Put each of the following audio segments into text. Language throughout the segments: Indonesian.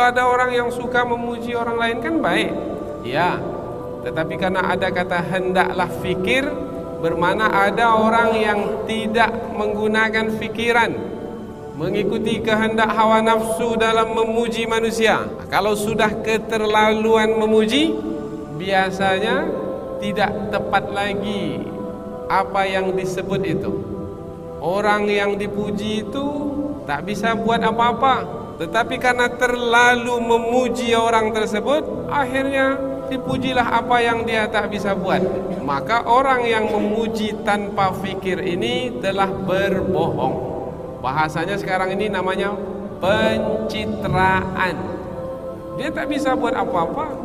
kalau ada orang yang suka memuji orang lain kan baik. Ya. Tetapi karena ada kata hendaklah fikir bermana ada orang yang tidak menggunakan fikiran mengikuti kehendak hawa nafsu dalam memuji manusia. Kalau sudah keterlaluan memuji, biasanya tidak tepat lagi apa yang disebut itu. Orang yang dipuji itu tak bisa buat apa-apa. Tetapi karena terlalu memuji orang tersebut, akhirnya dipujilah apa yang dia tak bisa buat. Maka orang yang memuji tanpa fikir ini telah berbohong. Bahasanya sekarang ini namanya pencitraan. Dia tak bisa buat apa-apa.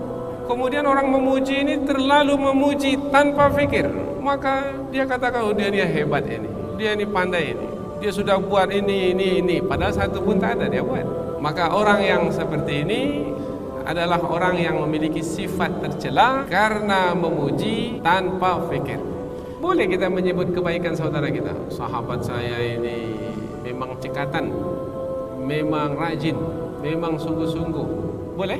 Kemudian orang memuji ini terlalu memuji tanpa fikir. Maka dia katakan oh dia dia hebat ini. Dia ini pandai ini. Dia sudah buat ini ini ini padahal satu pun tak ada dia buat. Maka orang yang seperti ini adalah orang yang memiliki sifat tercela karena memuji tanpa fikir. Boleh kita menyebut kebaikan saudara kita. Sahabat saya ini memang cekatan, memang rajin, memang sungguh-sungguh. Boleh?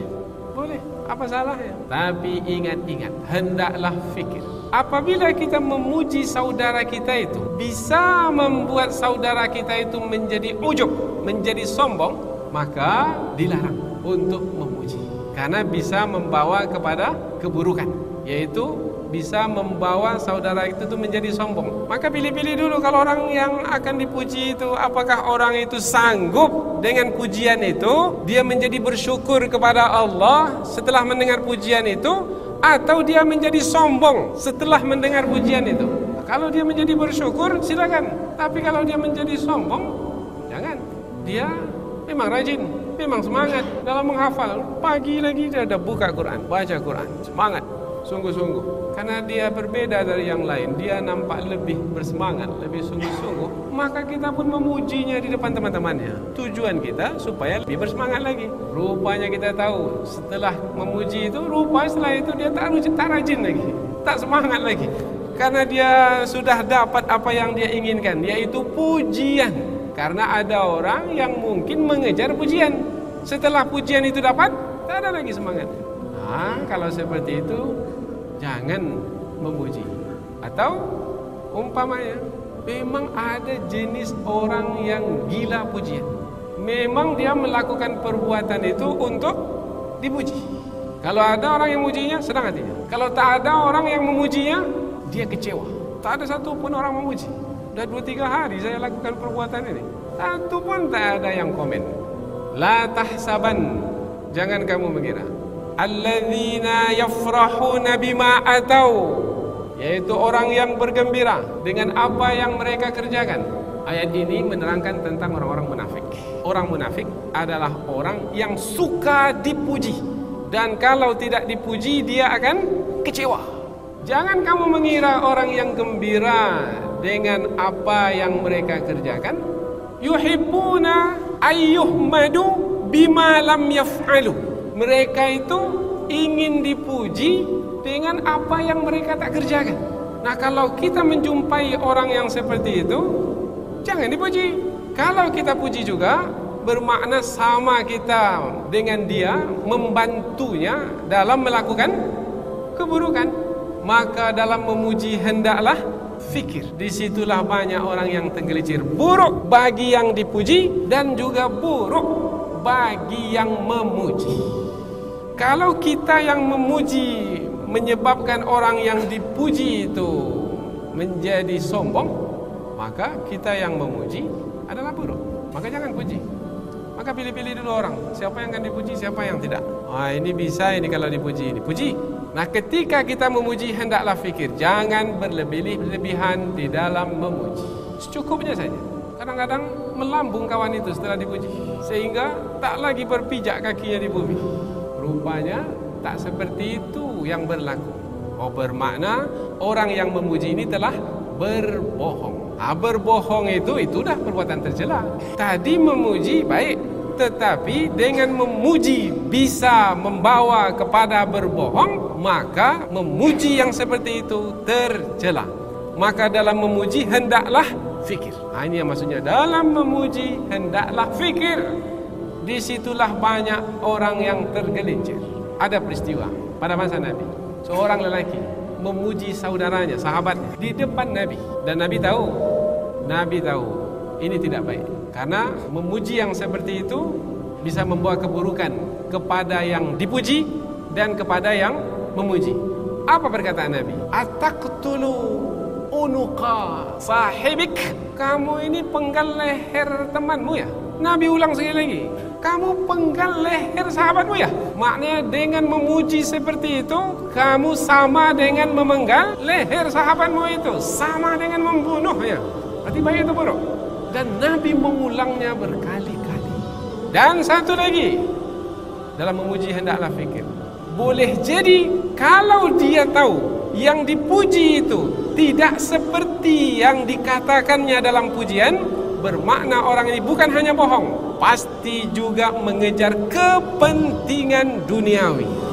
Boleh. Apa salahnya? Tapi ingat-ingat, hendaklah fikir. Apabila kita memuji saudara kita itu bisa membuat saudara kita itu menjadi ujub, menjadi sombong, maka dilarang untuk memuji. Karena bisa membawa kepada keburukan, yaitu bisa membawa saudara itu tuh menjadi sombong. Maka pilih-pilih dulu kalau orang yang akan dipuji itu apakah orang itu sanggup dengan pujian itu dia menjadi bersyukur kepada Allah setelah mendengar pujian itu atau dia menjadi sombong setelah mendengar pujian itu. Kalau dia menjadi bersyukur silakan. Tapi kalau dia menjadi sombong jangan. Dia memang rajin, memang semangat dalam menghafal. Pagi lagi dia ada buka Quran, baca Quran, semangat. Sungguh-sungguh. Karena dia berbeda dari yang lain. Dia nampak lebih bersemangat lebih sungguh-sungguh. Maka kita pun memujinya di depan teman-temannya. Tujuan kita supaya lebih bersemangat lagi. Rupanya kita tahu setelah memuji itu rupa setelah itu dia tak, tak rajin lagi. Tak semangat lagi. Karena dia sudah dapat apa yang dia inginkan yaitu pujian karena ada orang yang mungkin mengejar pujian. Setelah pujian itu dapat tak ada lagi semangat. Nah, kalau seperti itu jangan memuji. Atau umpamanya memang ada jenis orang yang gila pujian. Memang dia melakukan perbuatan itu untuk dipuji. Kalau ada orang yang memujinya senang hatinya. Kalau tak ada orang yang memujinya dia kecewa. Tak ada satu pun orang memuji sudah dua tiga hari saya lakukan perbuatan ini. Satu pun tak ada yang komen. La tahsaban. Jangan kamu mengira. Alladzina yafrahuna bima atau. Yaitu orang yang bergembira dengan apa yang mereka kerjakan. Ayat ini menerangkan tentang orang-orang munafik. Orang munafik adalah orang yang suka dipuji. Dan kalau tidak dipuji dia akan kecewa. Jangan kamu mengira orang yang gembira dengan apa yang mereka kerjakan yuhibbuna ayyuhmadu bima lam yaf'alu mereka itu ingin dipuji dengan apa yang mereka tak kerjakan. Nah, kalau kita menjumpai orang yang seperti itu, jangan dipuji. Kalau kita puji juga, bermakna sama kita dengan dia membantunya dalam melakukan keburukan. Maka dalam memuji hendaklah fikir. Di situlah banyak orang yang tenggelicir. Buruk bagi yang dipuji dan juga buruk bagi yang memuji. Kalau kita yang memuji menyebabkan orang yang dipuji itu menjadi sombong, maka kita yang memuji adalah buruk. Maka jangan puji. Maka pilih-pilih dulu orang, siapa yang akan dipuji, siapa yang tidak. Ah ini bisa ini kalau dipuji ini. Nah, ketika kita memuji hendaklah fikir, jangan berlebih-lebihan di dalam memuji. Secukupnya saja. Kadang-kadang melambung kawan itu setelah dipuji sehingga tak lagi berpijak kakinya di bumi. Rupanya tak seperti itu yang berlaku. Oh bermakna orang yang memuji ini telah berbohong. Ha, berbohong itu itu dah perbuatan tercela. Tadi memuji baik, tetapi dengan memuji bisa membawa kepada berbohong, maka memuji yang seperti itu tercela. Maka dalam memuji hendaklah fikir. Ha, ini yang maksudnya dalam memuji hendaklah fikir. di situlah banyak orang yang tergelincir. Ada peristiwa pada masa Nabi. Seorang lelaki memuji saudaranya, sahabatnya di depan Nabi. Dan Nabi tahu, Nabi tahu ini tidak baik. Karena memuji yang seperti itu bisa membawa keburukan kepada yang dipuji dan kepada yang memuji. Apa perkataan Nabi? Ataqtulu unuqa sahibik. Kamu ini penggal leher temanmu ya? Nabi ulang sekali lagi. Kamu penggal leher sahabatmu ya? Maknanya dengan memuji seperti itu, kamu sama dengan memenggal leher sahabatmu itu. Sama dengan membunuhnya. Berarti baik itu buruk. Dan Nabi mengulangnya berkali-kali. Dan satu lagi. Dalam memuji hendaklah fikir. Boleh jadi kalau dia tahu yang dipuji itu tidak seperti yang dikatakannya dalam pujian, bermakna orang ini bukan hanya bohong, pasti juga mengejar kepentingan duniawi.